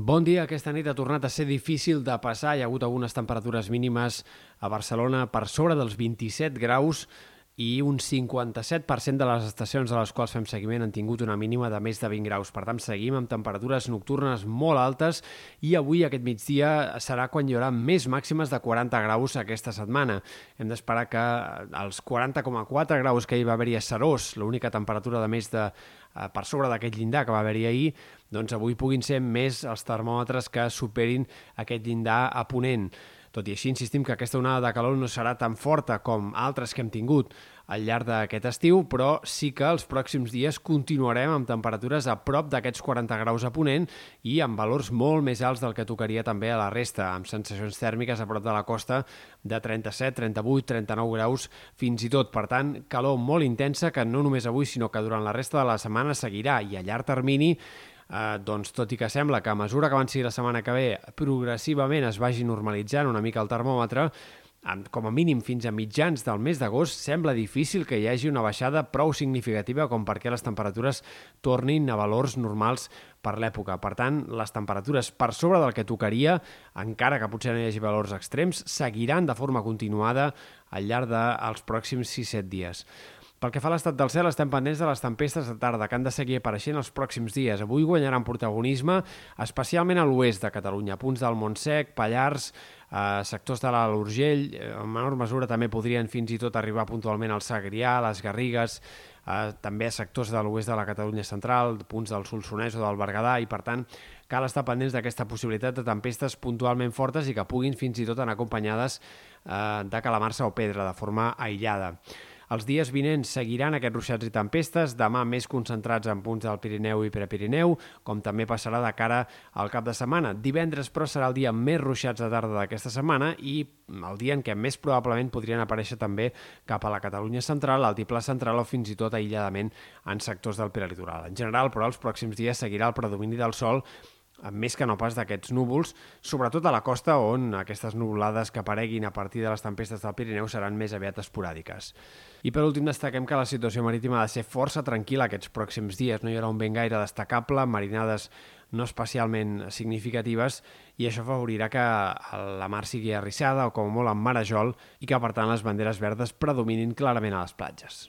Bon dia. Aquesta nit ha tornat a ser difícil de passar. Hi ha hagut algunes temperatures mínimes a Barcelona per sobre dels 27 graus i un 57% de les estacions a les quals fem seguiment han tingut una mínima de més de 20 graus. Per tant, seguim amb temperatures nocturnes molt altes i avui, aquest migdia, serà quan hi haurà més màximes de 40 graus aquesta setmana. Hem d'esperar que els 40,4 graus que hi va haver-hi a Serós, l'única temperatura de més de eh, per sobre d'aquest llindar que va haver-hi ahir, doncs avui puguin ser més els termòmetres que superin aquest llindar a Ponent. Tot i així, insistim que aquesta onada de calor no serà tan forta com altres que hem tingut al llarg d'aquest estiu, però sí que els pròxims dies continuarem amb temperatures a prop d'aquests 40 graus a Ponent i amb valors molt més alts del que tocaria també a la resta, amb sensacions tèrmiques a prop de la costa de 37, 38, 39 graus fins i tot. Per tant, calor molt intensa que no només avui, sinó que durant la resta de la setmana seguirà i a llarg termini eh, doncs tot i que sembla que a mesura que avanci la setmana que ve progressivament es vagi normalitzant una mica el termòmetre, com a mínim fins a mitjans del mes d'agost, sembla difícil que hi hagi una baixada prou significativa com perquè les temperatures tornin a valors normals per l'època. Per tant, les temperatures per sobre del que tocaria, encara que potser no hi hagi valors extrems, seguiran de forma continuada al llarg dels pròxims 6-7 dies. Pel que fa a l'estat del cel, estem pendents de les tempestes de tarda, que han de seguir apareixent els pròxims dies. Avui guanyaran protagonisme, especialment a l'oest de Catalunya, punts del Montsec, Pallars, eh, sectors de l'Alt Urgell, eh, en menor mesura també podrien fins i tot arribar puntualment al Segrià, les Garrigues, eh, també a sectors de l'oest de la Catalunya central, punts del Solsonès o del Berguedà, i per tant cal estar pendents d'aquesta possibilitat de tempestes puntualment fortes i que puguin fins i tot anar acompanyades eh, de calamarsa o pedra de forma aïllada. Els dies vinents seguiran aquests ruixats i tempestes, demà més concentrats en punts del Pirineu i Prepirineu, com també passarà de cara al cap de setmana. Divendres, però, serà el dia més ruixats de tarda d'aquesta setmana i el dia en què més probablement podrien aparèixer també cap a la Catalunya central, l'altiplà central o fins i tot aïlladament en sectors del peritoral. En general, però, els pròxims dies seguirà el predomini del sol més que no pas d'aquests núvols, sobretot a la costa on aquestes nuvolades que apareguin a partir de les tempestes del Pirineu seran més aviat esporàdiques. I per últim destaquem que la situació marítima ha de ser força tranquil·la aquests pròxims dies. No hi haurà un vent gaire destacable, marinades no especialment significatives i això favorirà que la mar sigui arrissada o com molt amb marejol i que per tant les banderes verdes predominin clarament a les platges.